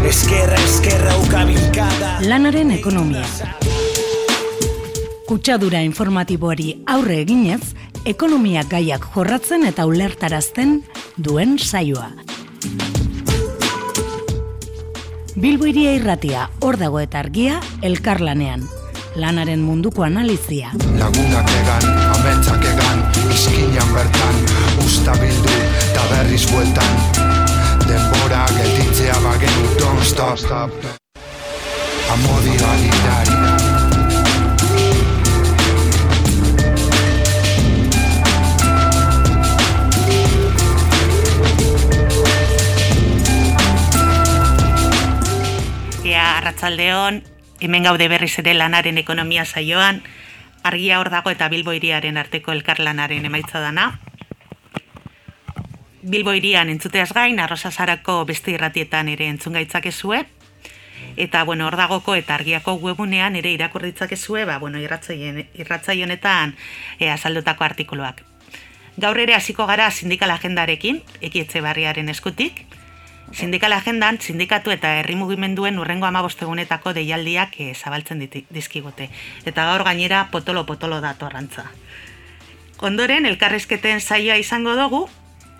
Eskerra, eskerra, ukabilkada Lanaren ekonomia. Kutsadura informatiboari aurre eginez, ekonomia gaiak jorratzen eta ulertarazten duen saioa. Bilbo iria irratia, hor dago eta argia, elkarlanean. Lanaren munduko analizia. Lagunak egan, ametsak egan, izkinan bertan, usta bildu, eta berriz bueltan. Denbora gelditzea bagenu, don't stop, stop. Amodialitari. Ea, arratzaldeon, hemen gaude berriz ere lanaren ekonomia saioan, argia hor dago eta Bilbo iriaren arteko elkarlanaren emaitza dana. Bilbo irian entzuteaz gain, arrosa zarako beste irratietan ere entzun gaitzakezue, eta bueno, hor dagoko eta argiako webunean ere irakurritzakezue, ba, bueno, irratzaien, irratzai honetan e, azaldutako artikuluak. Gaur ere hasiko gara sindikal agendarekin, ekietze barriaren eskutik, Sindikal agendan, sindikatu eta herri mugimenduen urrengo amabostegunetako deialdiak e, zabaltzen dizkigute. Eta gaur gainera potolo-potolo datorrantza. Ondoren, elkarrezketen saioa izango dugu,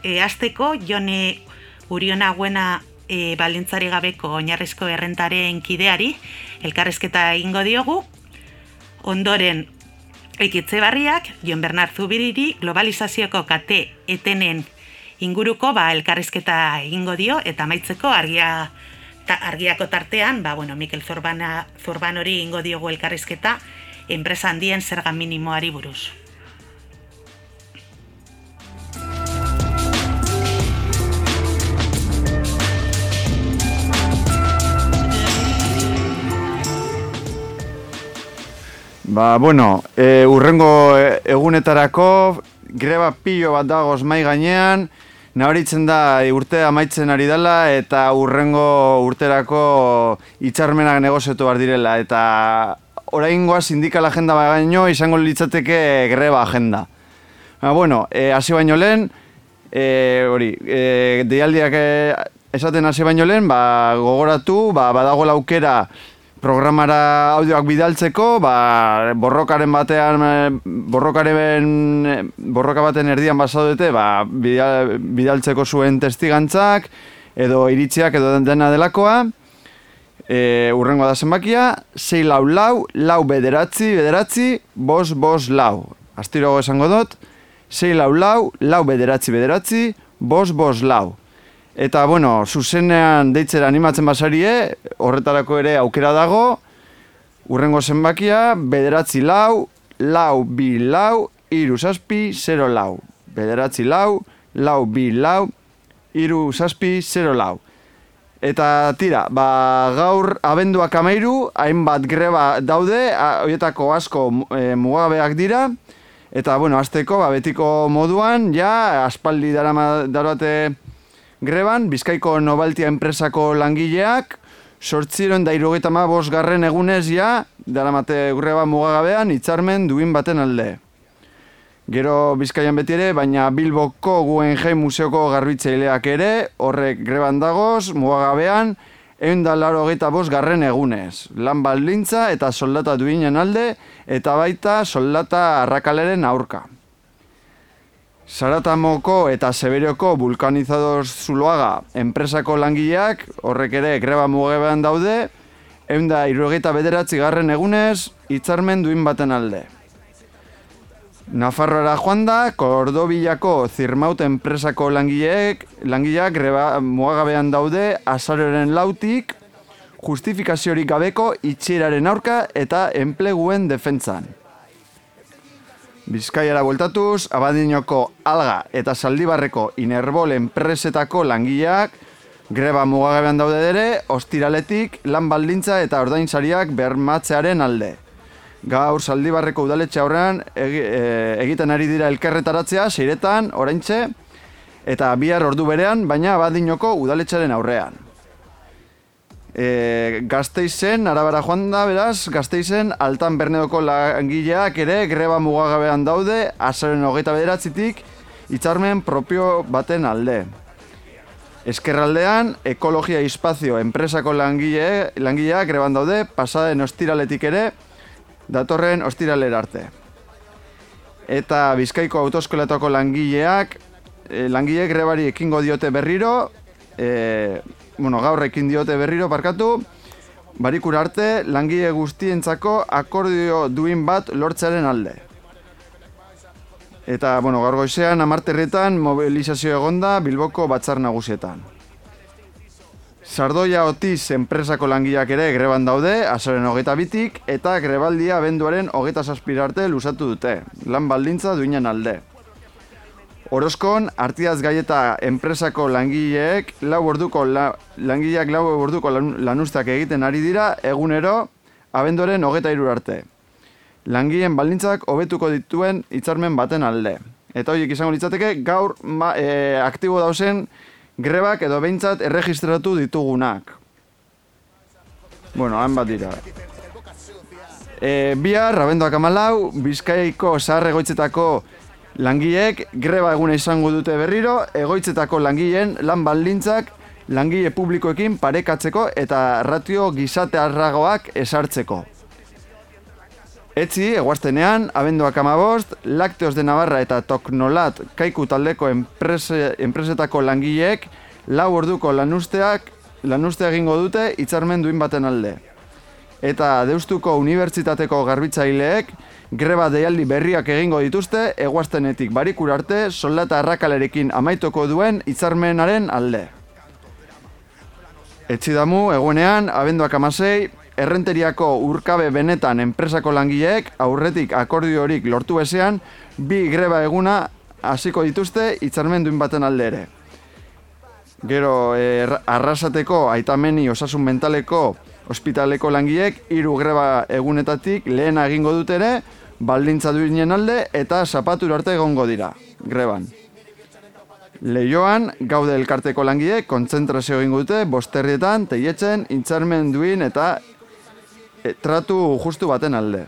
e, azteko, jone uriona guena e, balintzari gabeko oinarrizko errentaren kideari, elkarrezketa egingo diogu, ondoren, ekitze barriak, Jon Bernard Zubiriri, globalizazioko kate etenen inguruko ba, elkarrizketa egingo dio, eta amaitzeko argia ta, argiako tartean, ba, bueno, Mikel Zorbana, Zorban hori ingo diogu elkarrizketa, enpresa handien zerga minimoari buruz. Ba, bueno, e, urrengo e, egunetarako greba pilo bat dagoz mai gainean, nabaritzen da e, urtea amaitzen ari dela eta urrengo urterako hitzarmenak negoziatu behar direla eta oraingoa sindikal agenda baino izango litzateke greba agenda. Ba, bueno, e, hasi baino lehen, e, hori, e, deialdiak e, esaten hasi baino lehen, ba, gogoratu, ba, badago aukera programara audioak bidaltzeko, ba, borrokaren batean, eh, borrokaren, eh, borroka baten erdian basaudete, ba, bidal, bidaltzeko zuen testigantzak, edo iritziak edo dena delakoa, e, urrengo da zenbakia, 6 lau lau, lau bederatzi, bederatzi, bos, bos lau. Astirogo esango dut, 6 lau lau, lau bederatzi, bederatzi, bos, bos lau. Eta, bueno, zuzenean deitzera animatzen basarie, horretarako ere aukera dago, urrengo zenbakia, bederatzi lau, lau bi lau, iru zazpi, zero lau. Bederatzi lau, lau bi lau, iru zazpi, zero lau. Eta tira, ba, gaur abenduak amairu, hainbat greba daude, horietako asko e, mugabeak dira, eta, bueno, azteko, ba, betiko moduan, ja, aspaldi darama, darate greban, Bizkaiko Nobaltia enpresako langileak, sortziron da irugaita garren egunez ja, daramate greba mugagabean, hitzarmen duin baten alde. Gero Bizkaian beti ere, baina Bilboko Guggenheim Museoko garbitzaileak ere, horrek greban dagoz, mugagabean, egun da laro bost garren egunez. Lan baldintza eta soldata duinen alde, eta baita soldata arrakaleren aurka. Saratamoko eta Seberioko vulkanizador zuloaga enpresako langileak, horrek ere greba mugebean daude, egun da irurogeita bederatzi garren egunez, hitzarmen duin baten alde. Nafarroara joan da, Kordobillako Zirmaut enpresako langileek, langileak greba mugagabean daude azaroren lautik, justifikaziorik gabeko itxieraren aurka eta enpleguen defentsan. Bizkaiara bueltatuz, Abadinoko Alga eta Zaldibarreko Inerbol enpresetako langileak greba mugagabean daude ere, ostiraletik lan baldintza eta ordainsariak bermatzearen alde. Gaur Zaldibarreko udaletxe aurrean e, egiten ari dira elkerretaratzea, seiretan, oraintxe, eta bihar ordu berean, baina Abadinoko udaletxearen aurrean. E, gazteizen, arabara joan da, beraz, gazteizen, altan bernedoko langileak ere greba mugagabean daude, azaren hogeita bederatzitik, hitzarmen propio baten alde. Eskerraldean, ekologia espazio enpresako langile, langileak greban daude, pasaden ostiraletik ere, datorren ostiralera arte. Eta Bizkaiko autoskoletako langileak, e, langileek grebari ekingo diote berriro, e, bueno, gaur ekin diote berriro parkatu, barikura arte langile guztientzako akordio duin bat lortzearen alde. Eta, bueno, gaur goizean, amarterretan mobilizazio egonda Bilboko batzar nagusietan. Sardoia Otiz enpresako langileak ere greban daude, azoren hogeita bitik, eta grebaldia benduaren hogeita arte lusatu dute, lan baldintza duinen alde. Orozkon, artiaz gaieta enpresako langileek, lau orduko la, langileak lau orduko lanustak egiten ari dira, egunero, abenduaren hogeita irur arte. Langileen baldintzak hobetuko dituen hitzarmen baten alde. Eta horiek izango litzateke, gaur ma, e, aktibo dausen, grebak edo behintzat erregistratu ditugunak. Bueno, han bat dira. E, bihar, rabendoak amalau, Bizkaiko zahar egoitzetako langileek greba eguna izango dute berriro, egoitzetako langileen lan baldintzak langile publikoekin parekatzeko eta ratio gizate arragoak esartzeko. Etzi, eguaztenean, abenduak amabost, Lakteos de Navarra eta Toknolat kaiku taldeko enprese, enpresetako langileek lau orduko lanusteak lanustea egingo dute hitzarmen duin baten alde. Eta Deustuko Unibertsitateko garbitzaileek greba deialdi berriak egingo dituzte eguaztenetik barikur arte soldata arrakalerekin amaitoko duen hitzarmenaren alde. Etxidamu, egunean, abenduak amasei, errenteriako urkabe benetan enpresako langileek aurretik akordiorik lortu ezean, bi greba eguna hasiko dituzte hitzarmen baten alde ere. Gero, er, arrasateko aitameni osasun mentaleko ospitaleko langileek hiru greba egunetatik lehen egingo dut ere, baldintza duinen alde eta zapatu arte egongo dira, greban. Leioan, gaude elkarteko langileek kontzentrazio egingo dute, bosterrietan, teietzen, intzarmen duin eta e, tratu justu baten alde.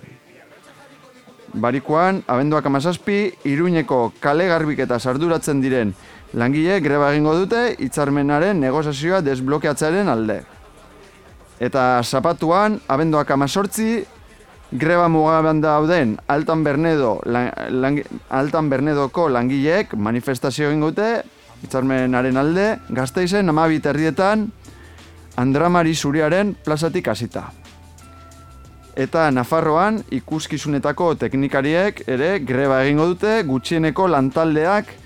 Barikoan, abenduak amazazpi, iruñeko kale garbik eta sarduratzen diren langile greba egingo dute hitzarmenaren negoziazioa desblokeatzearen alde. Eta zapatuan, abenduak amazortzi, greba mugaban dauden Altan Bernedo, lang, Altan Bernedoko langileek manifestazio egingo dute hitzarmenaren alde, gazteizen amabit herrietan, Andramari Zuriaren plazatik hasita. Eta Nafarroan ikuskizunetako teknikariek ere greba egingo dute gutxieneko lantaldeak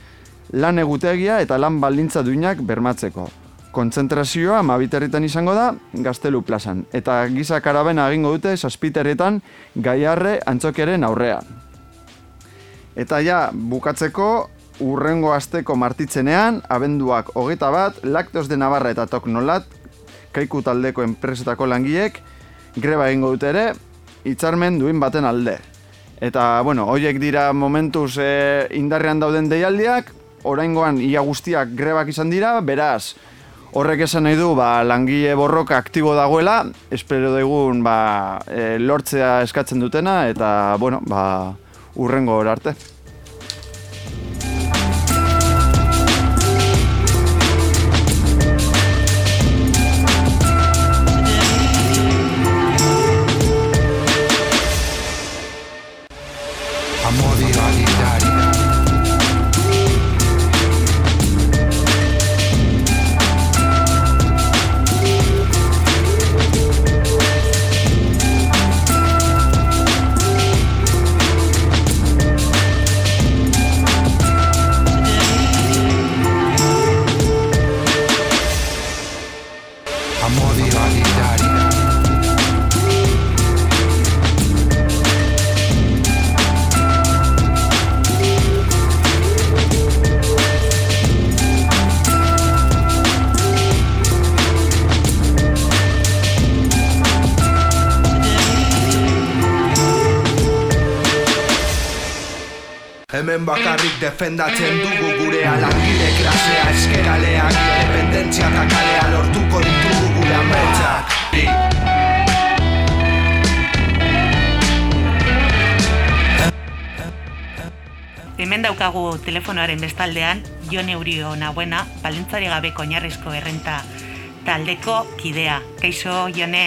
lan egutegia eta lan baldintza duinak bermatzeko. Kontzentrazioa mabiterritan izango da Gaztelu plazan eta giza karabena egingo dute saspiterretan gaiarre antzokiaren aurrean. Eta ja, bukatzeko urrengo asteko martitzenean, abenduak hogeta bat, Laktos de Navarra eta Toknolat, kaiku taldeko enpresetako langiek, greba egingo dute ere, hitzarmen duin baten alde. Eta, bueno, hoiek dira momentuz e, indarrean dauden deialdiak, oraingoan ia guztiak grebak izan dira, beraz, horrek esan nahi du, ba, langile borroka aktibo dagoela, espero dugun, ba, e, lortzea eskatzen dutena, eta, bueno, ba, urrengo arte. Bakarrik defendatzen dugu gure alangile klasea eskeraleak independentzia eta kalea lortuko ditugu gure ametsak Hemen daukagu telefonoaren bestaldean Jon Eurio nahuena, balintzari gabeko oinarrizko errenta taldeko kidea. Kaixo, Jone?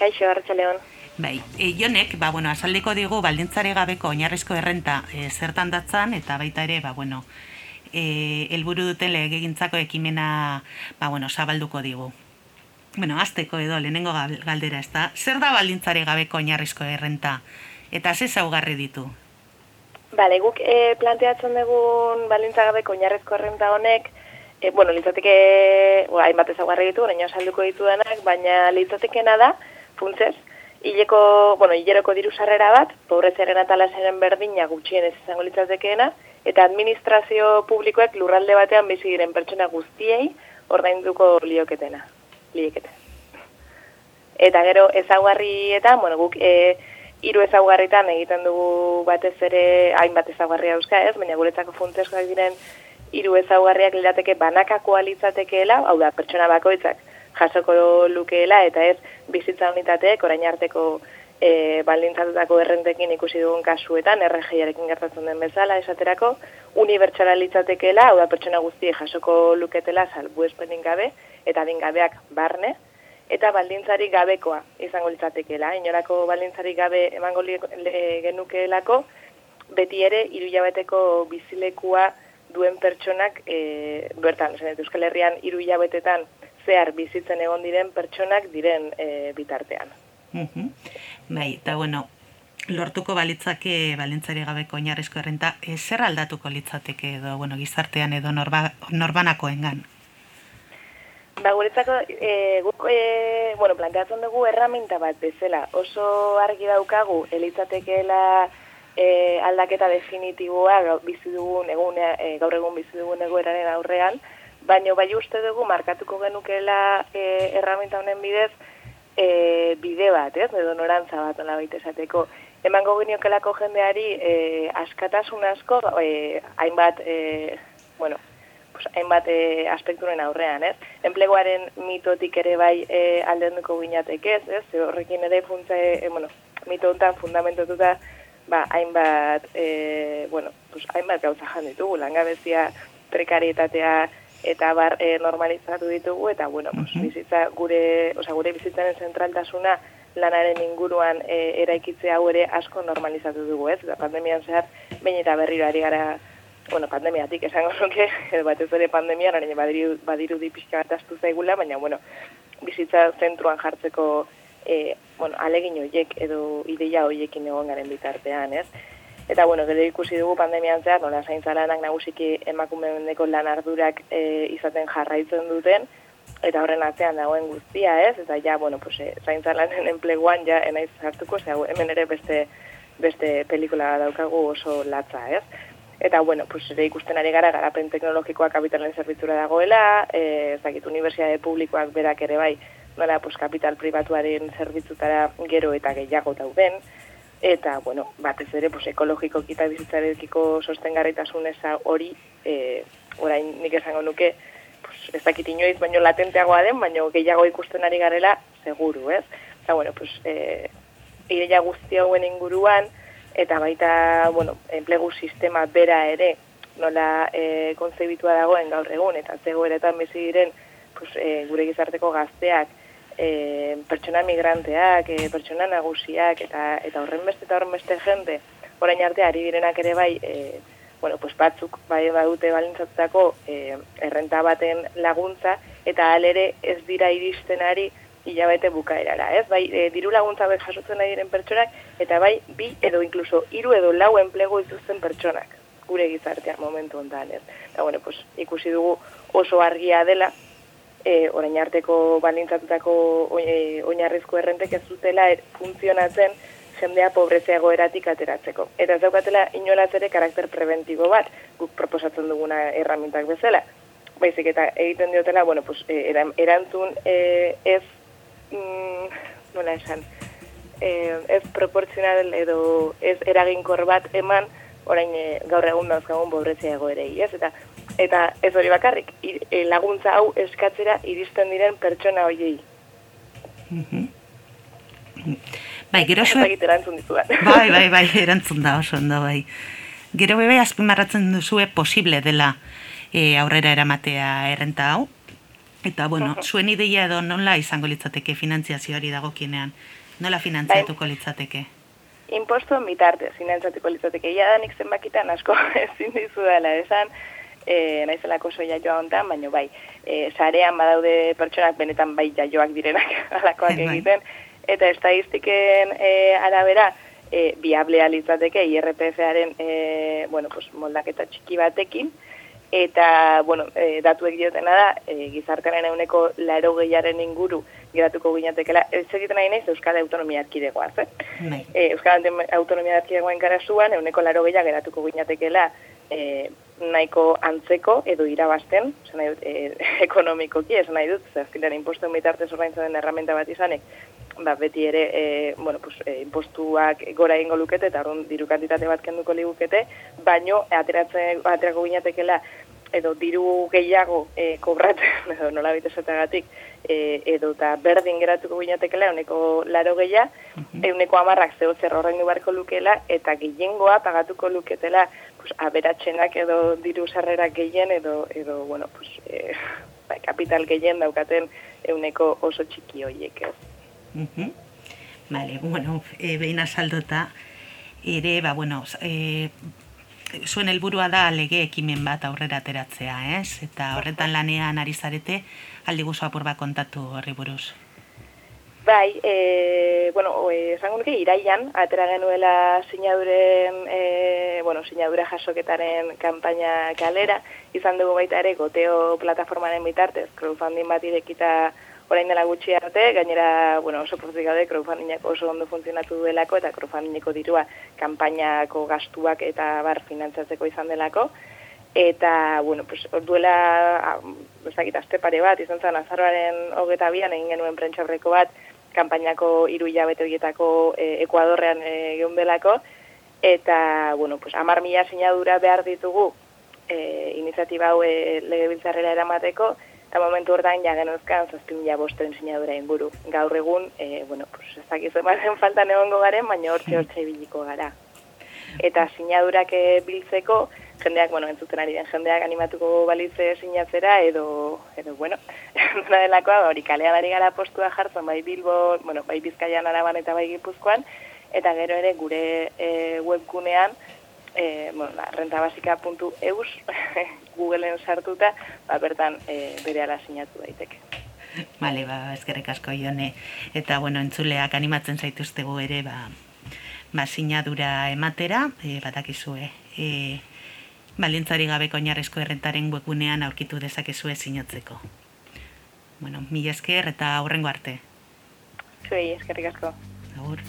Kaixo, Artzaleon. Bai, e, Jonek, ba, bueno, azaldeko digu baldintzari gabeko oinarrizko errenta e, zertan datzan, eta baita ere, ba, bueno, e, elburu duten legegintzako ekimena, ba, bueno, zabalduko digu. Bueno, azteko edo, lehenengo galdera, ez da? Zer da baldintzari gabeko oinarrizko errenta? Eta ze zaugarri ditu? Bale, guk e, planteatzen dugun baldintza gabeko oinarrizko errenta honek, e, bueno, litzateke, hainbat ezaugarri ditu, baina salduko ditu denak, baina litzatekena da, funtzez, hileko, bueno, hileroko diru sarrera bat, pobreziaren atalasaren berdina gutxien ez izango litzatekeena, eta administrazio publikoek lurralde batean bizi diren pertsona guztiei ordainduko lioketena, liekete. Eta gero ezaugarri eta, bueno, guk e, hiru ezaugarritan egiten dugu batez ere hainbat ezaugarria euska ez, baina guretzako funtzeskoak diren hiru ezaugarriak lirateke banakakoa litzatekeela, hau da, pertsona bakoitzak jasoko lukeela eta ez bizitza unitateek orain arteko e, baldintzatutako errentekin ikusi dugun kasuetan, erregiarekin gertatzen den bezala, esaterako, unibertsala litzatekeela, hau da pertsona guztie jasoko luketela salbu espenin gabe, eta dingabeak barne, eta baldintzari gabekoa izango litzatekeela. Inorako baldintzari gabe emango genukeelako, beti ere, irujabeteko bizilekua duen pertsonak, e, bertan, Euskal Herrian, irujabetetan zehar bizitzen egon diren pertsonak diren e, bitartean. Bai, eta bueno, lortuko balitzake balentzari gabeko oinarrizko errenta, e, zer aldatuko litzateke edo bueno, gizartean edo norba, norbanakoengan? Ba, guretzako, e, guk, e, bueno, planteatzen dugu erraminta bat bezala. Oso argi daukagu, elitzatekeela e, aldaketa definitiboa bizi dugun, egun, e, gaur egun bizi dugun egoeraren aurrean, baina bai uste dugu markatuko genukela e, erramenta honen bidez e, bide bat, ez, edo norantza bat ola baita esateko. Emango geniokelako jendeari e, askatasun asko, e, hainbat, e, bueno, pues, hainbat e, aspekturen aurrean, ez? Enpleguaren mitotik ere bai e, alden duko gineatek ez, ez? Horrekin ere funtza, e, bueno, mito honetan fundamentotuta, ba, hainbat, e, bueno, pues, hainbat gauza janditugu, langabezia, prekarietatea, eta bar e, normalizatu ditugu eta bueno, pues, bizitza gure, osea gure bizitzaren zentraltasuna lanaren inguruan e, eraikitzea hau ere asko normalizatu dugu, ez? Da pandemian zehar bain eta berriro ari gara bueno, pandemiatik esango nuke, edo batez ere pandemia, nire badiru, badiru di pixka bat astu zaigula, baina, bueno, bizitza zentruan jartzeko, e, bueno, alegin horiek edo ideia horiekin egon garen bitartean, ez? Eta, bueno, gero ikusi dugu pandemian zehar, nola zaintza lanak nagusiki emakumendeko lan ardurak e, izaten jarraitzen duten, eta horren atzean dagoen guztia, ez? Eta ja, bueno, pues, e, zaintza lanen enpleguan ja enaiz hartuko, ze hemen ere beste, beste pelikula daukagu oso latza, ez? Eta, bueno, pues, ere ikusten ari gara, garapen teknologikoa kapitalen zerbitzura dagoela, e, zakit, unibertsiade publikoak berak ere bai, nola, pues, kapital privatuaren zerbitzutara gero eta gehiago dauden, eta, bueno, batez ere, pues, ekologiko kita bizitzarekiko sostengarritasun eza hori, e, orain nik esango nuke, pues, ez dakit inoiz, baino latenteagoa den, baino gehiago ikusten ari garela, seguru, ez? Eta, bueno, pues, e, ideia guzti hauen inguruan, eta baita, bueno, enplegu sistema bera ere, nola e, konzebitua dagoen gaur egun, eta zegoeretan bizi diren, pues, e, gure gizarteko gazteak, e, pertsona migranteak, e, pertsona nagusiak, eta eta horren beste eta horren beste jende, orain arte ari direnak ere bai, e, bueno, pues batzuk bai badute balintzatutako e, errenta baten laguntza, eta alere ez dira iristen ari hilabete bukaerara, ez? Bai, e, diru laguntza bai jasotzen ari diren pertsonak, eta bai, bi edo inkluso hiru edo lau enplegu dituzten pertsonak gure gizartean momentu honetan, ez? Eta, bueno, pues, ikusi dugu oso argia dela, e, orain arteko balintzatutako e, oinarrizko errentek ez dutela er, funtzionatzen jendea pobrezeago eratik ateratzeko. Eta ez daukatela inolaz ere karakter preventibo bat, guk proposatzen duguna erramintak bezala. Baizik eta egiten diotela, bueno, pues, e, erantzun e, ez, mm, nola esan, e, ez proporzional edo ez eraginkor bat eman, orain e, gaur egun dauzkagun pobrezeago ere, ez? Eta eta ez hori bakarrik, e, laguntza hau eskatzera iristen diren pertsona hoiei. Bai, gero xo... erantzun Bai, bai, bai, erantzun da oso ondo, bai. Gero bebe azpimarratzen duzue posible dela e, aurrera eramatea errenta hau. Eta, bueno, zuen ideia edo nola izango litzateke finantziazioari dagokienean? Nola finantziatuko bai. litzateke? Impostuen bitarte, finantziatuko litzateke. Ia da zenbakitan asko ezin dizu dela esan, e, naizelako soia joa hontan, baina bai, e, sarean badaude pertsonak benetan bai jaioak direnak alakoak bai. egiten, eta estadistiken e, arabera, e, biablea litzateke IRPF-aren e, bueno, pues, moldaketa txiki batekin, eta bueno, e, datuek diotena da, e, gizartaren euneko laro gehiaren inguru geratuko ginatekela, ez egiten nahi naiz Euskal Autonomia Arkidegoaz, eh? Bai. E, Euskal Autonomia Arkidegoen karasuan, euneko laro gehiak geratuko ginatekela e, nahiko antzeko edo irabazten, esan nahi dut, e, ekonomikoki, esan nahi dut, zertilean impostu mitartez ordaintzen den herramienta bat izanek, ba, beti ere e, bueno, pues, e, impostuak gora egingo lukete eta orduan diru kantitate bat kenduko ligukete, baino ateratzen aterako ginatekela edo diru gehiago e, kobratzen edo nola bite e, edo eta berdin geratuko ginatekela euneko laro gehia, mhm. euneko amarrak zeo zer horrein barko lukela eta gehiengoa pagatuko luketela pues, aberatzenak edo diru sarrerak gehien edo, edo bueno, pues, e, bai, kapital gehien daukaten euneko oso txiki horiek ez. -huh. Vale, bueno, e, behin azaldota, ere, ba, bueno, e, zuen helburua da lege ekimen bat aurrera ateratzea, ez? Eta horretan lanean ari zarete, aldi guzu apur bat kontatu horri buruz. Bai, e, bueno, esango nuke iraian, atera genuela sinaduren, e, bueno, sinadura jasoketaren kanpaina kalera, izan dugu baita ere, goteo plataformaren bitartez, crowdfunding bat irekita orain dela gutxi arte, gainera, bueno, oso pozik gaude, crowdfundingak oso ondo funtzionatu duelako, eta crowdfundingeko dirua kanpainako gastuak eta bar finantzatzeko izan delako. Eta, bueno, pues, duela, bezakit, aste pare bat, izan zen, azaroaren hogeta bian, egin genuen prentxabreko bat, kanpainako iru hilabete horietako e, Ekuadorrean e, egon delako, eta, bueno, pues, amar mila sinadura behar ditugu e, iniziatiba hau e, legebiltzarrera eramateko, eta momentu hortan ja genozkan zazpin ja bosten sinadura inguru. Gaur egun, e, bueno, pues, ez dakizu ematen falta neongo garen, baina hortxe hortxe ibiliko gara. Eta sinadurak e, biltzeko, jendeak, bueno, entzuten ari den jendeak animatuko balitze sinatzera, edo, edo bueno, duna delakoa, ba, hori kalean ari gara postua jartzen, bai Bilbo, bueno, bai Bizkaian araban eta bai Gipuzkoan, eta gero ere gure e, webgunean, e, bueno, la, rentabasika.eus Googleen sartuta, ba, bertan e, bere ala sinatu daiteke. Bale, ba, ezkerrek asko jone. Eta, bueno, entzuleak animatzen zaituztegu ere, ba, ba sinadura ematera, e, batakizue, e, balintzari gabeko oinarrezko errentaren webunean aurkitu dezakezue sinatzeko. Bueno, mila esker eta aurrengo arte. Zuei, eskerrik asko. Agur.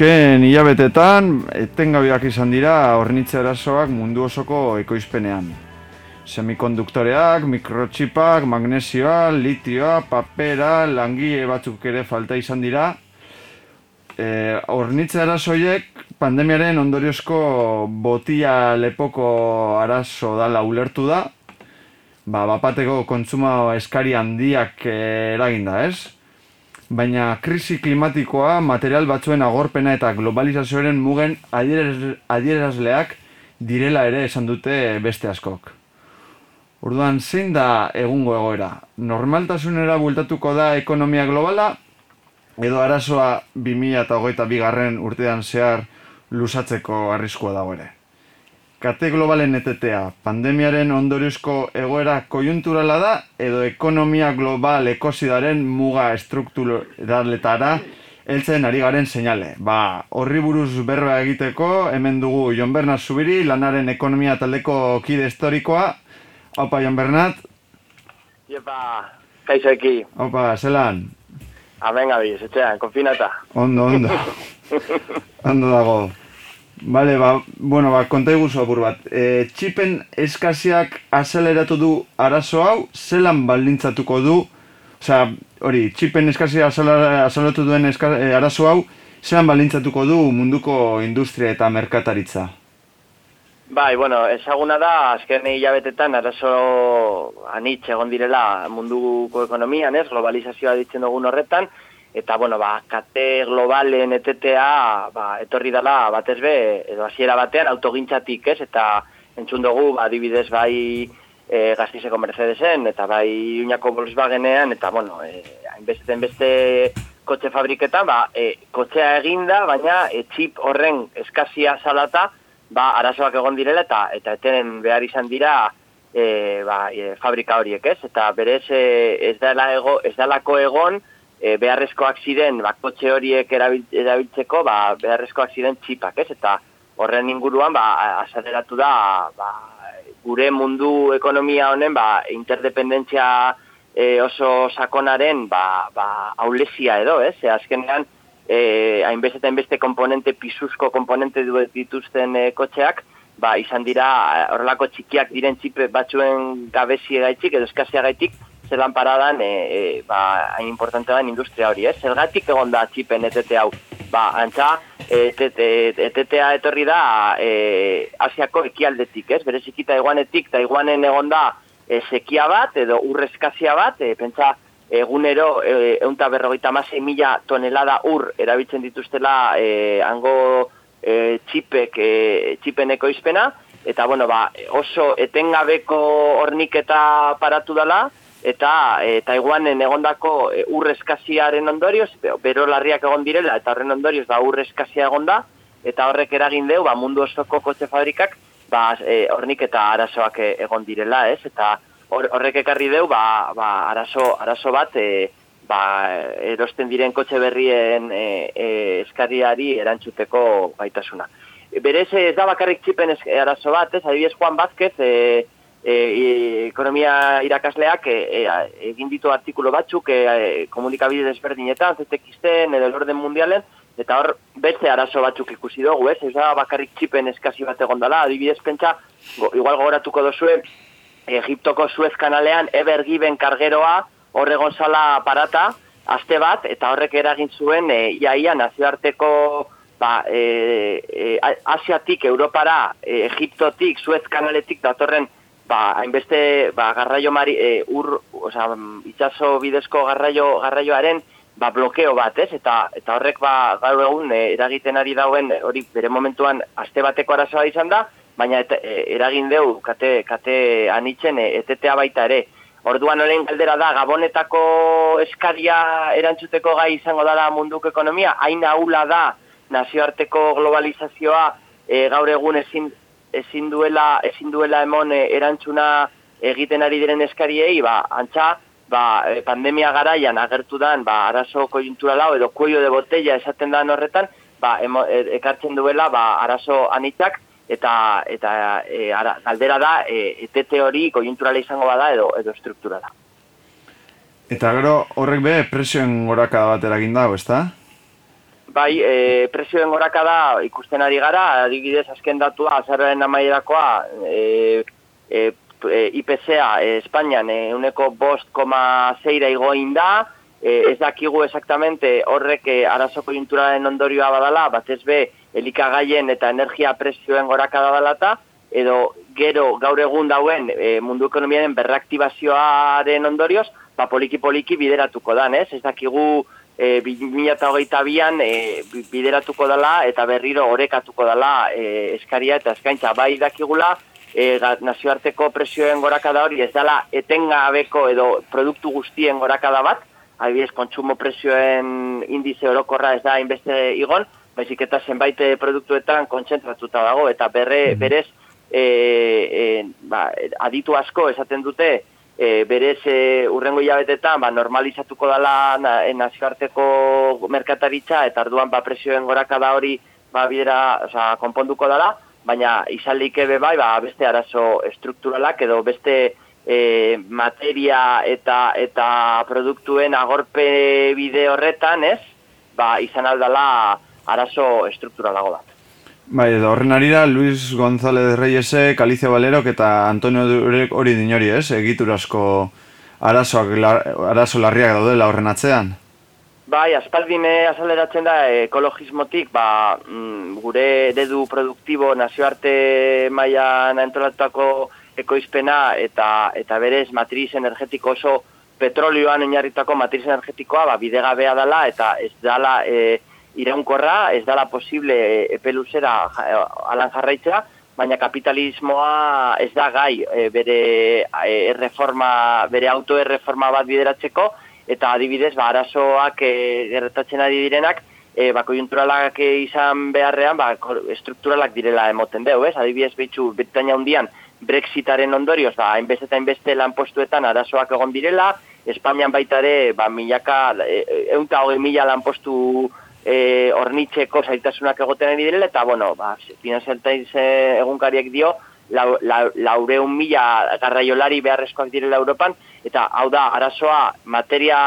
Azken hilabetetan, etengabiak izan dira hornitze arazoak mundu osoko ekoizpenean. Semikonduktoreak, mikrotxipak, magnesioa, litioa, papera, langile batzuk ere falta izan dira. E, hornitze arazoiek pandemiaren ondoriozko botia lepoko arazo dala ulertu da. Ba, bapateko kontsuma eskari handiak eraginda, ez? Baina krisi klimatikoa, material batzuen agorpena eta globalizazioaren mugen adierazleak direla ere esan dute beste askok. Orduan, zein da egungo egoera? Normaltasunera bultatuko da ekonomia globala, edo arazoa 2008 bigarren urtean zehar lusatzeko arriskua dago ere? Kate globalen etetea, pandemiaren ondoriozko egoera kojunturala da, edo ekonomia global ekosidaren muga estrukturaletara heltzen ari garen seinale. Ba, horri buruz berba egiteko, hemen dugu Jon Bernat Zubiri, lanaren ekonomia taldeko kide historikoa. Opa, Jon Bernat. Iepa, kaixo eki. Opa, zelan. Amen gabi, zetxean, konfinata. Ondo, ondo. ondo dago. Bale, ba, bueno, ba, konta iguzu apur bat. E, txipen eskaziak azeleratu du arazo hau, zelan baldintzatuko du, osea, hori, txipen eskazia azeleratu duen eska, e, arazo hau, zelan baldintzatuko du munduko industria eta merkataritza? Bai, bueno, ezaguna da, azken hilabetetan arazo anitz egon direla munduko ekonomian, ez, globalizazioa ditzen dugun horretan, eta bueno, ba, kate globalen etetea ba, etorri dela batez be, edo hasiera batean autogintzatik, ez? Eta entzun dugu, ba, adibidez bai e, gaztizeko Mercedesen, eta bai uñako Volkswagenean, eta bueno, e, hainbeste beste kotxe fabriketan, ba, e, kotxea eginda, baina e, txip horren eskazia salata, ba, arazoak egon direla, eta eta etenen behar izan dira, e, ba, e, fabrika horiek, ez? Eta berez e, ez, dela ego, ez dalako egon, e, beharrezkoak ziren bakotxe horiek erabiltzeko ba, beharrezkoak ziren txipak, ez? Eta horren inguruan ba, azateratu da ba, gure mundu ekonomia honen ba, interdependentzia e, oso sakonaren ba, ba, aulesia edo, ez? E, azkenean, e, hainbestetan beste komponente, pisuzko komponente duet dituzten e, kotxeak, ba, izan dira horrelako txikiak diren txipe batzuen gabezi gaitzik edo eskazia gaitik, zelan paradan e, e, ba, hain importante da industria hori, ez? Zergatik egon da txipen etete hau? Ba, antza, etetea etorri da e, Asiako ekialdetik, ez? Berezikita iguanetik, eta iguanen egon da e, sekia bat, edo urrezkazia bat, e, pentsa, egunero e, eunta berrogeita masei mila tonelada ur erabiltzen dituztela e, hango e, txipek, e, txipen ekoizpena, eta bueno, ba, oso etengabeko horniketa paratu dela, eta e, Taiwanen egondako e, urrezkaziaren ondorioz, bero larriak egon direla, eta horren ondorioz da urrezkazia egonda, eta horrek eragin deu, ba, mundu osoko kotxe fabrikak, ba, e, hornik eta arazoak e, egon direla, ez? Eta horrek ekarri deu, ba, ba, arazo, arazo bat, e, ba, erosten diren kotxe berrien e, e, eskariari erantzuteko gaitasuna. Berez ez da bakarrik txipen arazo bat, ez? Adibidez Juan Vázquez, e, e, e, ekonomia irakasleak e, e, egin ditu artikulo batzuk e, e, komunikabide desberdinetan, zetekizten edo orden mundialen, eta hor beste arazo batzuk ikusi dugu, ez? Ez da bakarrik txipen eskasi bat egon dela, adibidez pentsa, igual gogoratuko dozue, Egiptoko Suez kanalean ebergiben kargeroa horregon zala parata, aste bat, eta horrek eragin zuen, e, iaia nazioarteko ba, e, e, Asiatik, Europara, e, Egiptotik, Suez kanaletik datorren ba, hainbeste ba, garraio mari, e, ur, oza, itxaso bidezko garraio, garraioaren ba, blokeo bat, ez? Eta, eta horrek ba, gaur egun e, eragiten ari dauen hori bere momentuan aste bateko arazoa izan da, baina et, e, eragin deu kate, kate anitzen e, etetea baita ere. Orduan olen galdera da, gabonetako eskaria erantzuteko gai izango dara munduko ekonomia, hain aula da nazioarteko globalizazioa e, gaur egun ezin, ezin duela, ezin duela emon eh, erantzuna egiten ari diren eskariei, ba, antza, ba, eh, pandemia garaian agertu dan, ba, arazo lau edo kuello de botella esaten da horretan, ba, emo, e, ekartzen duela, ba, arazo anitzak, eta eta e, ara, galdera da, e, etete hori kojunturala izango bada edo, edo strukturala. Eta gero horrek be presioen goraka bat eragin dago, ezta? Bai, e, presioen gorakada ikusten ari gara, adibidez azken datua, azarren amaierakoa, e, e, e, IPCA e, Espainian e, uneko bost koma zeira igoin da, e, ez dakigu exactamente horrek e, arazo konjunturalen ondorioa badala, bat ez be, elikagaien eta energia presioen gorakada badalata, edo gero gaur egun dauen e, mundu ekonomiaren berreaktibazioaren ondorioz, ba poliki-poliki bideratuko dan, ez? Ez dakigu e, 2008an e, bideratuko dela eta berriro orekatuko dela e, eskaria eta eskaintza. Bai dakigula, e, nazioarteko presioen gorakada hori ez dela etengabeko edo produktu guztien gorakada bat, adibidez, kontsumo presioen indize orokorra ez da inbeste igon, baizik eta zenbait produktuetan kontzentratuta dago, eta berre, mm berez, e, e, ba, aditu asko esaten dute, e, berez e, urrengo hilabetetan ba, normalizatuko dela na, e, nazioarteko merkataritza, eta arduan ba, presioen gorakada hori ba, bidera, oza, konponduko dela, baina izalik ebe bai, ba, beste arazo estrukturalak edo beste e, materia eta eta produktuen agorpe bide horretan, ez? Ba, izan aldala arazo estrukturalago bat. Bai, edo horren arira, Luis González Reyesek, Alicia Valerok eta Antonio Durek hori dinori, ez? Egiturasko arazoak, arazo larriak daudela horren atzean? Bai, aspaldine azaleratzen da ekologismotik, ba, mm, gure dedu produktibo nazioarte mailan entolatutako ekoizpena eta eta berez matriz energetiko oso petrolioan oinarritako matriz energetikoa ba bidegabea dela eta ez dala e, iraunkorra, ez dala posible e, epeluzera e, alan jarraitzea, baina kapitalismoa ez da gai e, bere e, erreforma, bere autoerreforma bat bideratzeko eta adibidez ba arazoak e, gertatzen ari direnak e, ba, kojunturalak izan beharrean, ba, estrukturalak direla emoten deu, ez? Adibidez, behitxu, Britania hundian, Brexitaren ondorioz, ba, hainbeste eta hainbeste lanpostuetan arazoak egon direla, Espainian baita ere, ba, milaka, e, eunta hogei mila lanpostu e, ornitzeko zaitasunak egoten ari direla, eta, bueno, ba, finanzialtaiz egunkariek dio, la, la, laureun mila garraiolari beharrezkoak direla Europan, eta hau da, arazoa materia,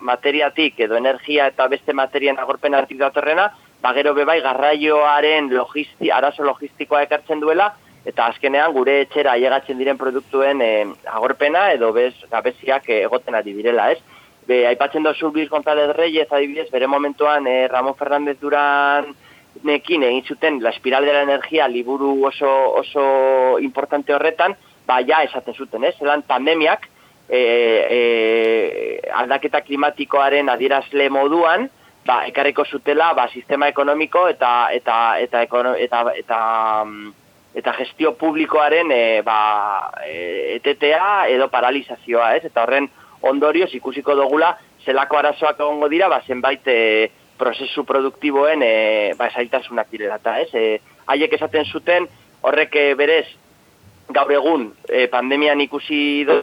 materiatik edo energia eta beste materian agorpen artik datorrena, ba, gero bebai garraioaren logisti, arazo logistikoa ekartzen duela, eta azkenean gure etxera llegatzen diren produktuen e, agorpena edo bez gabeziak egoten ari direla, ez? Be, aipatzen dozu Luis González Reyes adibidez, bere momentuan e, Ramon Fernández Duran nekin egin zuten la espiral de la energia liburu oso, oso importante horretan, ba ja esaten zuten, ez? Zelan pandemiak e, e, aldaketa klimatikoaren adierazle moduan, ba, ekarriko zutela ba, sistema ekonomiko eta eta eta, eta, eta, eta mm, eta gestio publikoaren e, ba, etetea edo paralizazioa, ez? Eta horren ondorioz ikusiko dugula zelako arazoak egongo dira, ba, zenbait e, prozesu produktiboen e, ba, esaitasunak direla, eta ez? E, haiek esaten zuten horrek e, berez gaur egun e, pandemian ikusi do...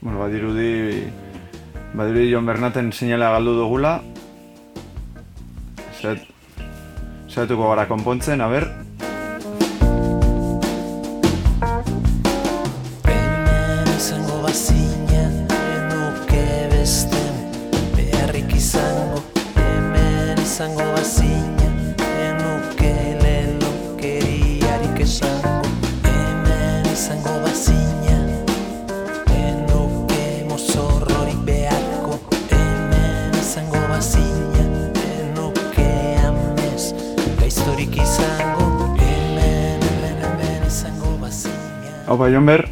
Bueno, badirudi, badirudi Jon Bernaten seinala galdu dugula. Zet, zetuko gara konpontzen, a ba, Jon Ber,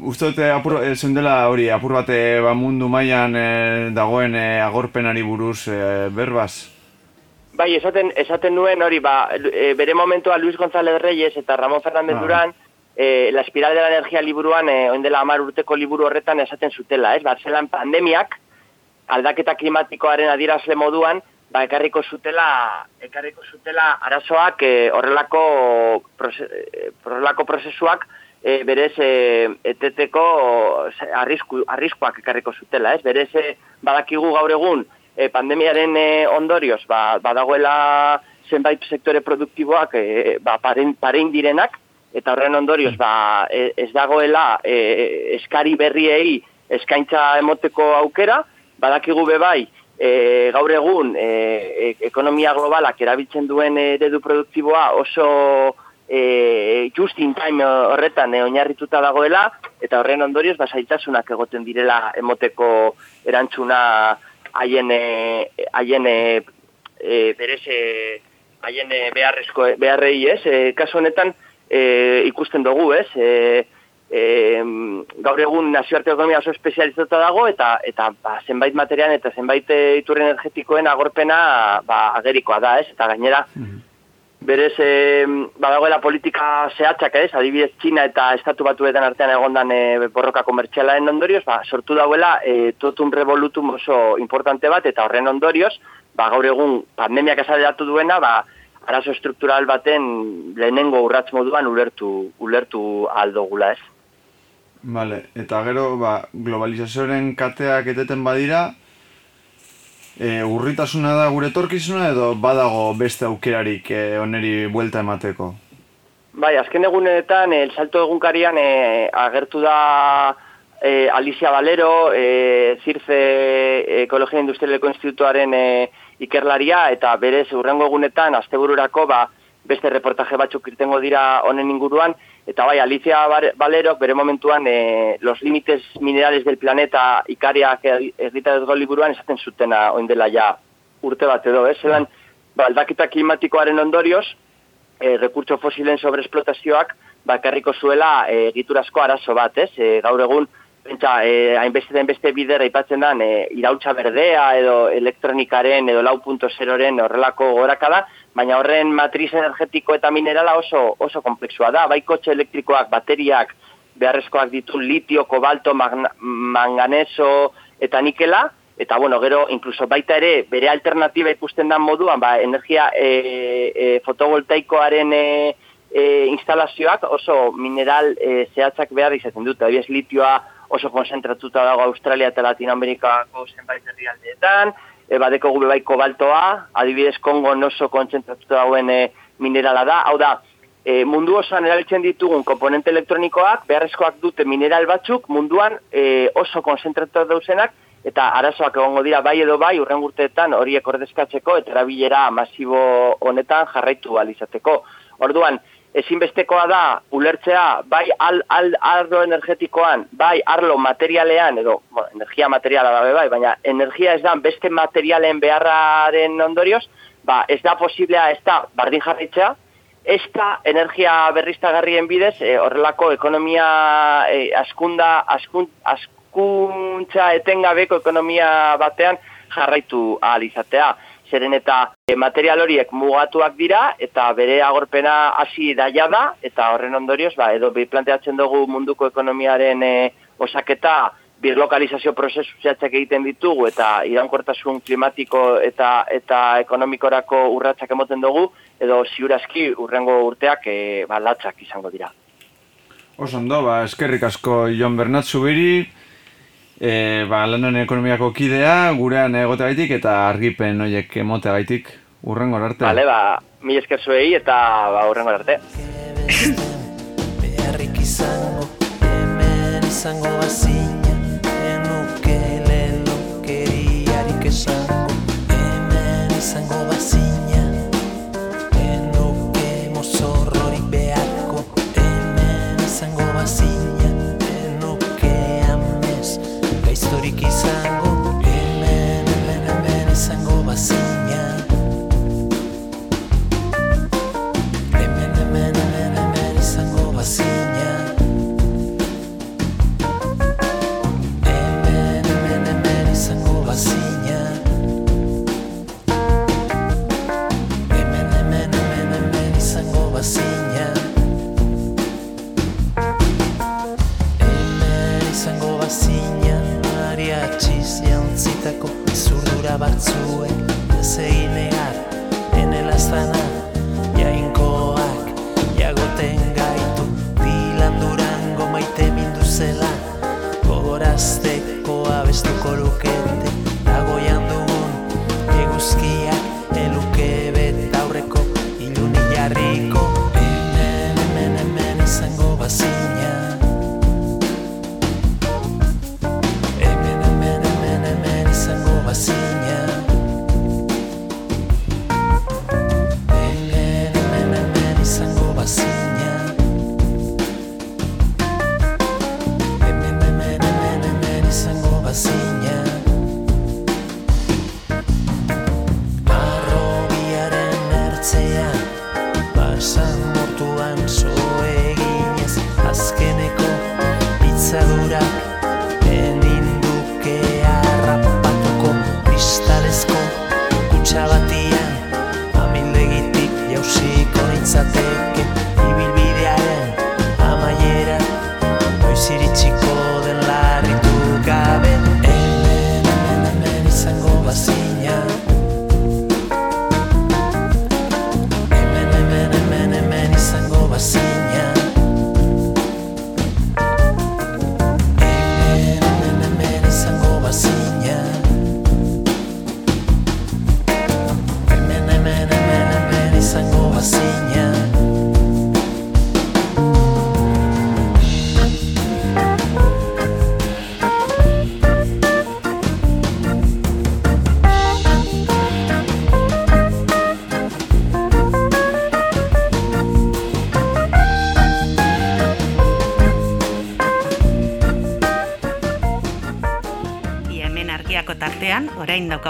Uste dute apur, e, dela hori, apur bate ba mundu mailan e, dagoen e, agorpenari buruz e, berbaz? Bai, esaten, esaten nuen hori, ba, e, bere momentua Luis González Reyes eta Ramón Fernández ah. Durán, e, la espiral de la energia liburuan, e, oindela amar urteko liburu horretan esaten zutela, ez? Ba, zelan pandemiak, aldaketa klimatikoaren adierazle moduan, ba, ekarriko zutela, ekarriko zutela arazoak e, horrelako, prose, horrelako prozesuak e, berez e, eteteko arrisku, arriskuak ekarriko zutela, ez? Berez e, badakigu gaur egun, e, pandemiaren e, ondorioz, ba, badagoela zenbait sektore produktiboak e, ba, paren, paren direnak, eta horren ondorioz, ba, e, ez dagoela e, eskari berriei eskaintza emoteko aukera, badakigu bebai, e, gaur egun e, ekonomia globalak erabiltzen duen eredu produktiboa oso e, just in time horretan e, oinarrituta dagoela, eta horren ondorioz basaitasunak egoten direla emoteko erantzuna haien haien e, berez haien beharrezko beharrei, ez? E, kasu honetan e, ikusten dugu, ez? E, e, gaur egun nazioarte ekonomia oso espezializatuta dago eta eta ba, zenbait materian eta zenbait iturri energetikoen agorpena ba, agerikoa da, ez? Eta gainera, mhm. Berez, e, badagoela politika zehatzak, ez? Adibidez, Txina eta Estatu Batuetan artean egondan e, borroka komertzialaen ondorioz, ba, sortu dauela e, totum revolutum oso importante bat, eta horren ondorioz, ba, gaur egun pandemiak esaderatu duena, ba, arazo struktural baten lehenengo urratz moduan ulertu, ulertu aldogula ez. Vale, eta gero, ba, globalizazioaren kateak eteten badira, e, urritasuna da gure torkizuna edo badago beste aukerarik e, oneri buelta emateko? Bai, azken egunetan, el salto egunkarian e, agertu da e, Alicia Valero, e, Zirze Ekologia Industrialeko Institutuaren e, ikerlaria eta berez urrengo egunetan astebururako ba, beste reportaje batzuk irtengo dira honen inguruan eta bai Alicia Valerok bere momentuan e, los límites minerales del planeta ikariak dut liburuan esaten zutena oin dela ja urte bat edo, ez? Zelan, ba, aldakita klimatikoaren ondorioz, e, rekurtso fosilen sobreesplotazioak bakarriko zuela e, egiturazko arazo bat, ez? E, gaur egun, Pentsa, eh, hainbeste den beste bidera aipatzen da, eh, irautza berdea edo elektronikaren edo lau punto zeroren horrelako goraka baina horren matriz energetiko eta minerala oso, oso komplexua da. Bai kotxe elektrikoak, bateriak, beharrezkoak ditu litio, kobalto, manganeso eta nikela, eta bueno, gero, incluso baita ere, bere alternatiba ikusten da moduan, ba, energia e, e, fotovoltaikoaren e, e, instalazioak oso mineral e, zehatzak behar izaten dut, abiez litioa, oso konzentratuta dago Australia eta Latinoamerikako zenbait herrialdeetan, e, badeko gube bai kobaltoa, adibidez Kongo oso konzentratuta dagoen e, minerala da, hau da, e, mundu osoan erabiltzen ditugun komponente elektronikoak, beharrezkoak dute mineral batzuk, munduan e, oso konzentratuta dauzenak, eta arazoak egongo dira bai edo bai urren urteetan horiek ordezkatzeko eta erabilera masibo honetan jarraitu alizateko. Orduan, ezinbestekoa da ulertzea bai al, al, arlo energetikoan, bai arlo materialean, edo bueno, energia materiala da bai, baina energia ez da beste materialen beharraren ondorioz, ba, ez da posiblea ez da bardin jarritzea, ez da energia berriztagarrien bidez, e, horrelako ekonomia e, askunda, askun, askuntza etengabeko ekonomia batean jarraitu ahal izatea zeren eta e, material horiek mugatuak dira eta bere agorpena hasi daia da eta horren ondorioz ba, edo bi planteatzen dugu munduko ekonomiaren e, osaketa birlokalizazio prozesu zehatzak egiten ditugu eta irankortasun klimatiko eta eta ekonomikorako urratsak emoten dugu edo ziurazki urrengo urteak e, ba, latzak izango dira. Osondo, ba, eskerrik asko Jon Bernat Zubiri, e, ba, lanen ekonomiako kidea, gurean egote gaitik eta argipen noiek emote gaitik urrengo arte. Bale, ba, mi esker zuei eta ba, urrengo arte. Beharrik izango, hemen izango bazina, enuke lelo keriarik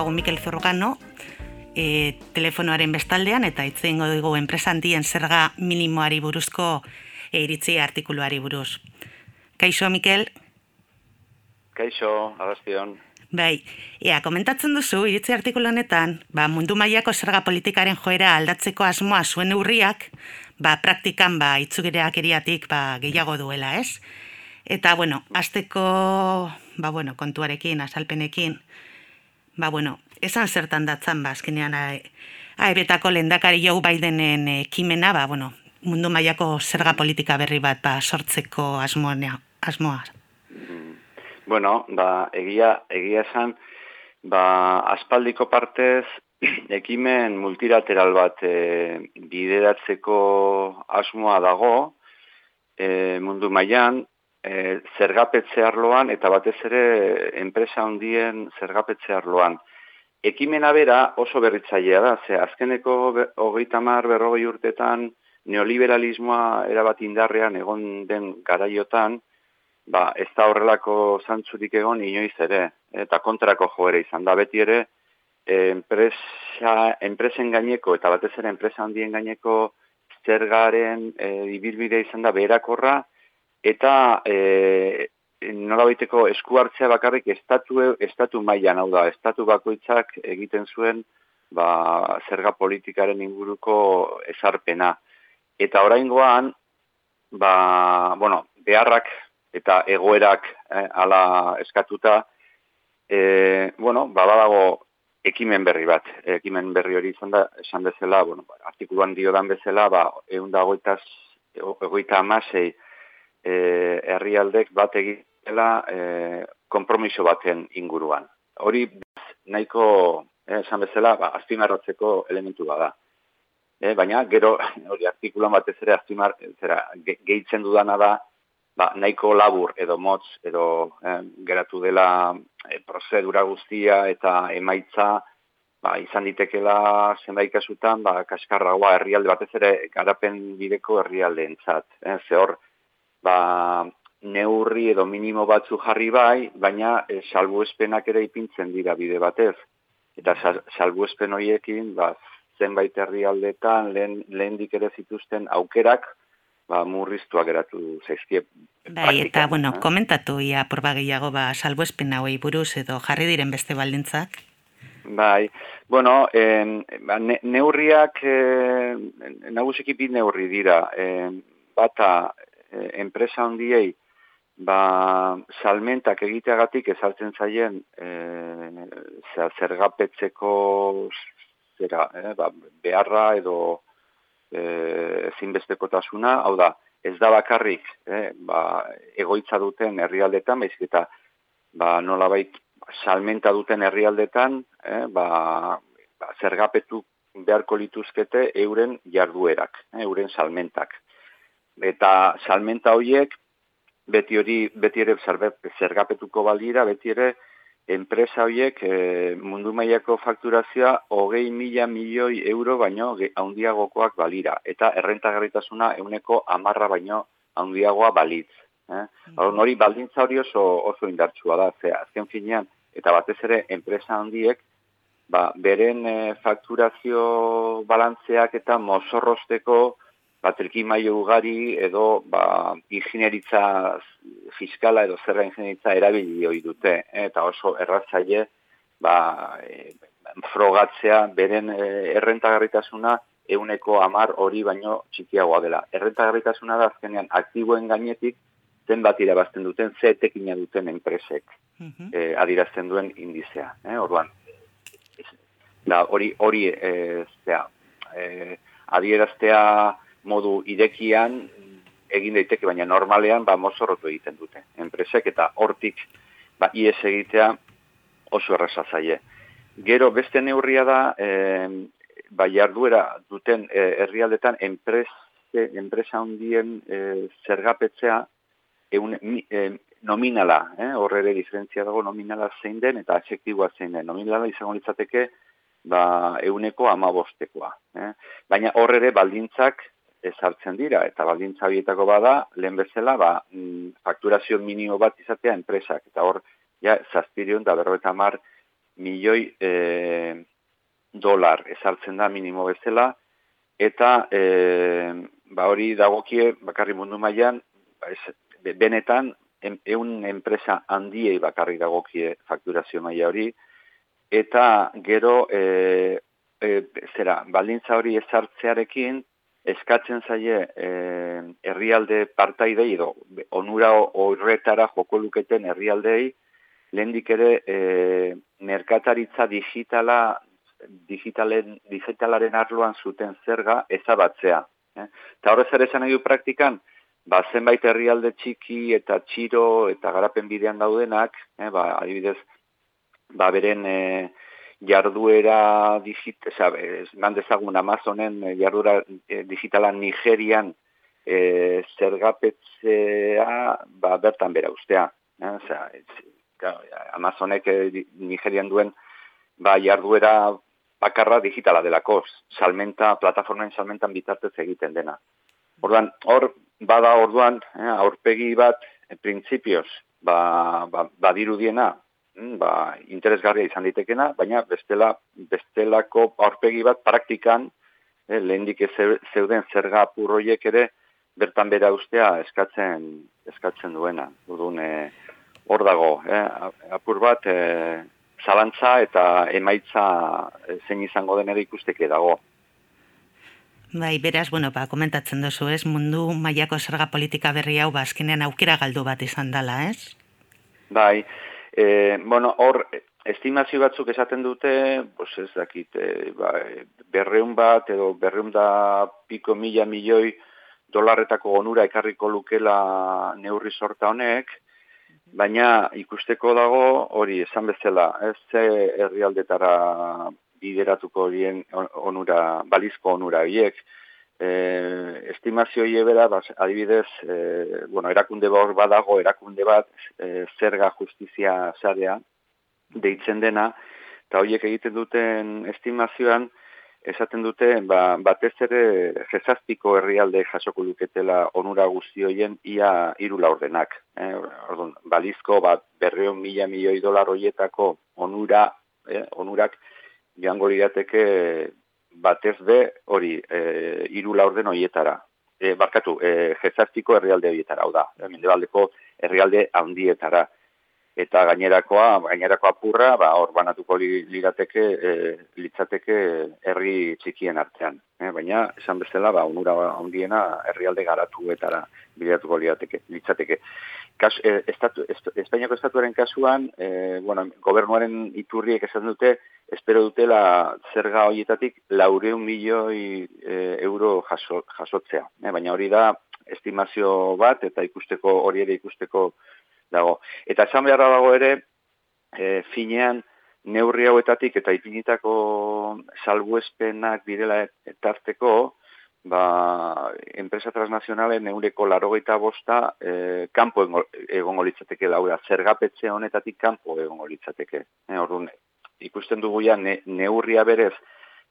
daukagu Mikel Zorrogano, e, telefonoaren bestaldean eta hitz egingo dugu enpresa handien zerga minimoari buruzko e, iritzi artikuluari buruz. Kaixo, Mikel? Kaixo, arrastion. Bai, ea, komentatzen duzu, iritzi artikulu honetan, ba, mundu mailako zerga politikaren joera aldatzeko asmoa zuen urriak, ba, praktikan, ba, itzugireak eriatik, ba, gehiago duela, ez? Eta, bueno, azteko, ba, bueno, kontuarekin, azalpenekin, ba, bueno, esan zertan datzan, ba, azkenean, aebetako lendakari jau baidenen ekimena, ba, bueno, mundu mailako zerga politika berri bat, ba, sortzeko asmoa. asmoa. Bueno, ba, egia, egia esan, ba, aspaldiko partez, ekimen multilateral bat e, bideratzeko asmoa dago, e, mundu mailan e, zergapetze arloan, eta batez ere enpresa handien zergapetze arloan. Ekimena bera oso berritzailea da, ze azkeneko hogeita mar berrogei urtetan neoliberalismoa erabat indarrean egon den garaiotan, ba, ez da horrelako zantzurik egon inoiz ere, eta kontrako joera izan da beti ere, enpresa, enpresen gaineko eta batez ere enpresa handien gaineko zergaren e, ibilbide izan da beherakorra, eta e, nola baiteko esku hartzea bakarrik estatu, estatu mailan hau da, estatu bakoitzak egiten zuen ba, zerga politikaren inguruko ezarpena. Eta oraingoan, ba, bueno, beharrak eta egoerak eh, ala eskatuta, e, bueno, babadago ekimen berri bat. Ekimen berri hori izan da, esan bezala, bueno, artikuluan dio dan bezala, ba, egun da egoita amasei e, herrialdek bat egitela e, kompromiso baten inguruan. Hori nahiko, eh, esan bezala, ba, azpimarratzeko elementu bada. E, baina, gero, hori artikulan batez ere, azpimar, zera, ge, gehitzen dudana da, ba, nahiko labur edo motz edo eh, geratu dela eh, prozedura guztia eta emaitza ba, izan ditekela zenbait kasutan ba, kaskarragoa herrialde batez ere garapen bideko herrialde entzat. Eh, ze hor, ba, neurri edo minimo batzu jarri bai, baina eh, salbuespenak ere ipintzen dira bide batez. Eta salbuespen horiekin, ba, zenbait herrialdetan lehen, lehen ere zituzten aukerak, ba, murriztua geratu zaizkie. Bai, eta, bueno, eh? komentatu ia porba gehiago, ba, salbo espen hauei buruz edo jarri diren beste baldintzak? Bai, bueno, en, ba, ne, neurriak, e, nagusiki bi neurri dira, e, bata, e, enpresa hondiei, ba, salmentak egiteagatik ezartzen zaien, e, zergapetzeko zera, e, ba, beharra edo, e, ezinbestekotasuna, hau da, ez da bakarrik eh, ba, egoitza duten herrialdetan, baizik eta ba, nolabait salmenta duten herrialdetan, eh, ba, ba, zergapetu beharko lituzkete euren jarduerak, eh, euren salmentak. Eta salmenta horiek beti hori beti ere zergapetuko balira, beti ere enpresa horiek e, mundu mailako fakturazioa hogei mila milioi euro baino handiagokoak balira. Eta errentagarritasuna euneko amarra baino handiagoa balitz. Eh? Mm hori baldintza hori oso, oso indartsua da. Ze, azken finean, eta batez ere enpresa handiek, ba, beren e, fakturazio balantzeak eta mozorrosteko ba, maio ugari edo ba, ingineritza fiskala edo zerra ingineritza erabili hori dute. eta oso erratzaile ba, e, frogatzea beren e, errentagarritasuna euneko amar hori baino txikiagoa dela. Errentagarritasuna da azkenean aktiboen gainetik zen bat irabazten duten, ze etekina duten enpresek mm adirazten duen indizea. Eh? Orduan, da, hori, hori e, zera, e, adieraztea modu irekian egin daiteke, baina normalean ba, mozorrotu egiten dute. Enpresek eta hortik ba, ies egitea oso erresa zaie. Gero beste neurria da, e, ba, jarduera duten e, herrialdetan enpres, enpresa hundien e, zergapetzea eun, e, nominala, eh? horre ere diferentzia dago nominala zein den eta efektiboa zein den. Nominala izango litzateke ba, euneko amabostekoa. Eh? Baina horre ere baldintzak ezartzen dira, eta baldintza horietako bada, lehen bezala, ba, mm, fakturazio minimo bat izatea enpresak, eta hor, ja, zazpirion da berro mar milioi e, dolar ezartzen da minimo bezala, eta e, ba hori dagokie bakarri mundu mailan ba ez, benetan eun enpresa handiei bakarri dagokie fakturazio maila hori, eta gero e, e, zera, baldintza hori ezartzearekin, eskatzen zaie e, herrialde partaidei edo onura horretara joko luketen herrialdei lehendik ere e, merkataritza digitala digitalen, digitalaren arloan zuten zerga ezabatzea. Eh? Eta horrez ere esan du praktikan, ba, zenbait herrialde txiki eta txiro eta garapen bidean daudenak, eh, ba, adibidez, ba, beren e, jarduera digit, man dezagun Amazonen eh, jarduera e, digitalan Nigerian e, zergapetzea ba, bertan bera ustea. Eh? Oza, Amazonek Nigerian duen ba, jarduera bakarra digitala delako, salmenta, plataformen salmentan bitartez egiten dena. Orduan, hor, bada orduan, eh, aurpegi bat, e, printzipioz, ba, ba, badirudiena, Mm, ba, interesgarria izan ditekena, baina bestela, bestelako aurpegi bat praktikan, eh, lehendik zeuden zerga apurroiek ere, bertan bera ustea eskatzen, eskatzen duena. Urduan, eh, hor dago, eh, apur bat, eh, zalantza eta emaitza eh, zein izango den ere ikusteke dago. Bai, beraz, bueno, ba, komentatzen duzu, ez, mundu mailako zerga politika berri hau, ba, azkenean aukera galdu bat izan dela, ez? Bai, E, bueno, hor, estimazio batzuk esaten dute, pues ez dakit, e, ba, berreun bat edo berreun da piko mila milioi dolarretako onura ekarriko lukela neurri sorta honek, baina ikusteko dago hori esan bezala, ez ze herrialdetara bideratuko horien onura, balizko onura horiek, eh, estimazio hiebera, adibidez, eh, bueno, erakunde hor badago, erakunde bat, eh, zerga justizia sarea, deitzen dena, eta horiek egiten duten estimazioan, esaten dute, ba, batez ere jezazpiko herrialde jasoko luketela onura guztioien ia hiru laurdenak. Eh, orduan, balizko bat berreon mila milioi dolar horietako onura, eh, onurak joango lirateke batez be hori e, iru laurden horietara. E, barkatu, e, jezartiko herrialde horietara, hau da, mendebaldeko herrialde handietara. Eta gainerakoa, gainerakoa apurra, ba, hor banatuko lirateke, e, litzateke herri txikien artean. E, baina, esan bezala, ba, unura handiena herrialde garatuetara bilatuko lirateke, litzateke. Kas, e, estatu, Espainiako estatuaren kasuan, e, bueno, gobernuaren iturriek esan dute, espero dutela zerga horietatik laureun milioi e, euro jaso, jasotzea. E, baina hori da estimazio bat eta ikusteko hori ere ikusteko dago. Eta esan beharra dago ere, e, finean neurri hauetatik eta ipinitako salbuespenak direla etarteko, ba, enpresa transnazionalen neureko larogeita bosta e, kanpo egongo litzateke daura, zergapetze honetatik kanpo egongo litzateke. E, orduan, ikusten dugu ja neurria berez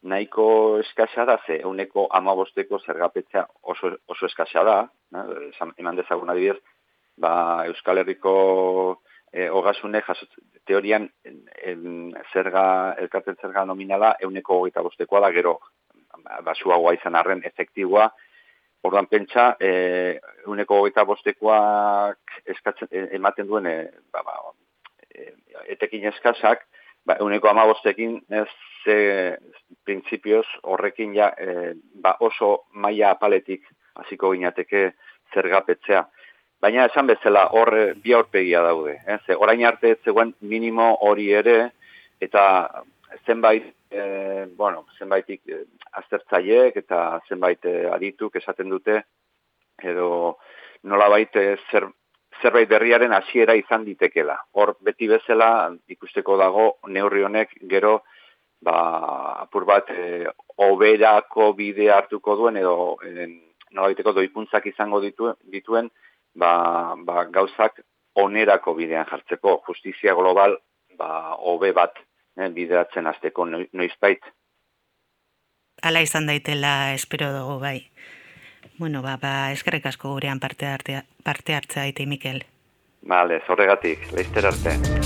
nahiko eskasa da, ze euneko amabosteko zergapetzea oso, oso eskasa da, na, eman dezagun adibidez, ba, Euskal Herriko e, ogasune, teorian en, zerga, elkarten zerga nominala euneko hogeita bostekoa da, gero basuagoa izan arren efektiboa, orduan pentsa, e, euneko hogeita bostekoak eskatzen, e, ematen duen, e, ba, ba, e, etekin eskasak, ba, euneko amabostekin ez ze printzipioz horrekin ja e, ba oso maila apaletik hasiko ginateke zergapetzea. Baina esan bezala hor bi aurpegia daude. Eh? Ze, orain arte ez zegoen minimo hori ere eta zenbait e, bueno, zenbaitik e, aztertzaiek eta zenbait e, adituk esaten dute edo nolabait zer, zerbait berriaren hasiera izan ditekela. Hor beti bezala ikusteko dago neurri honek gero ba apur bat e, oberako bide hartuko duen edo e, nolabaiteko doipuntzak izango ditu, dituen ba, ba, gauzak onerako bidean jartzeko justizia global ba hobe bat e, bideratzen hasteko noizbait. Hala izan daitela espero dugu bai. Bueno, ba, ba eskerrik asko gurean parte, arte, parte hartzea ite, Mikel. Vale, zorregatik, leizter arte.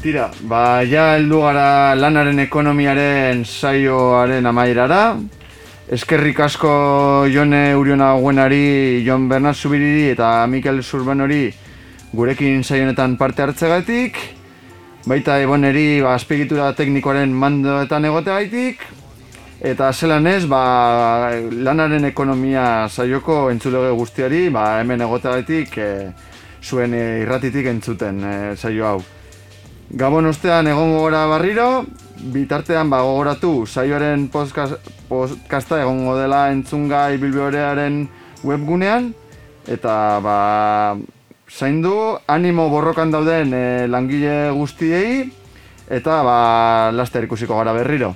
Tira, ba, ja heldu gara lanaren ekonomiaren saioaren amaierara. Eskerrik asko Jone Uriona Guenari, Jon Bernat Zubiriri eta Mikel Zurbanori gurekin saionetan parte hartzegatik. Baita eboneri ba, azpigitura teknikoaren mandoetan egoteagaitik. Eta zelan ez, ba, lanaren ekonomia saioko entzulege guztiari, ba, hemen egoteagaitik e, zuen eh, irratitik entzuten e, saio hau. Gabon ostean egongo gora barriro, bitartean ba gogoratu saioaren podcasta egongo dela entzungai bilbeorearen webgunean eta ba zaindu animo borrokan dauden e, langile guztiei eta ba laster ikusiko gara berriro.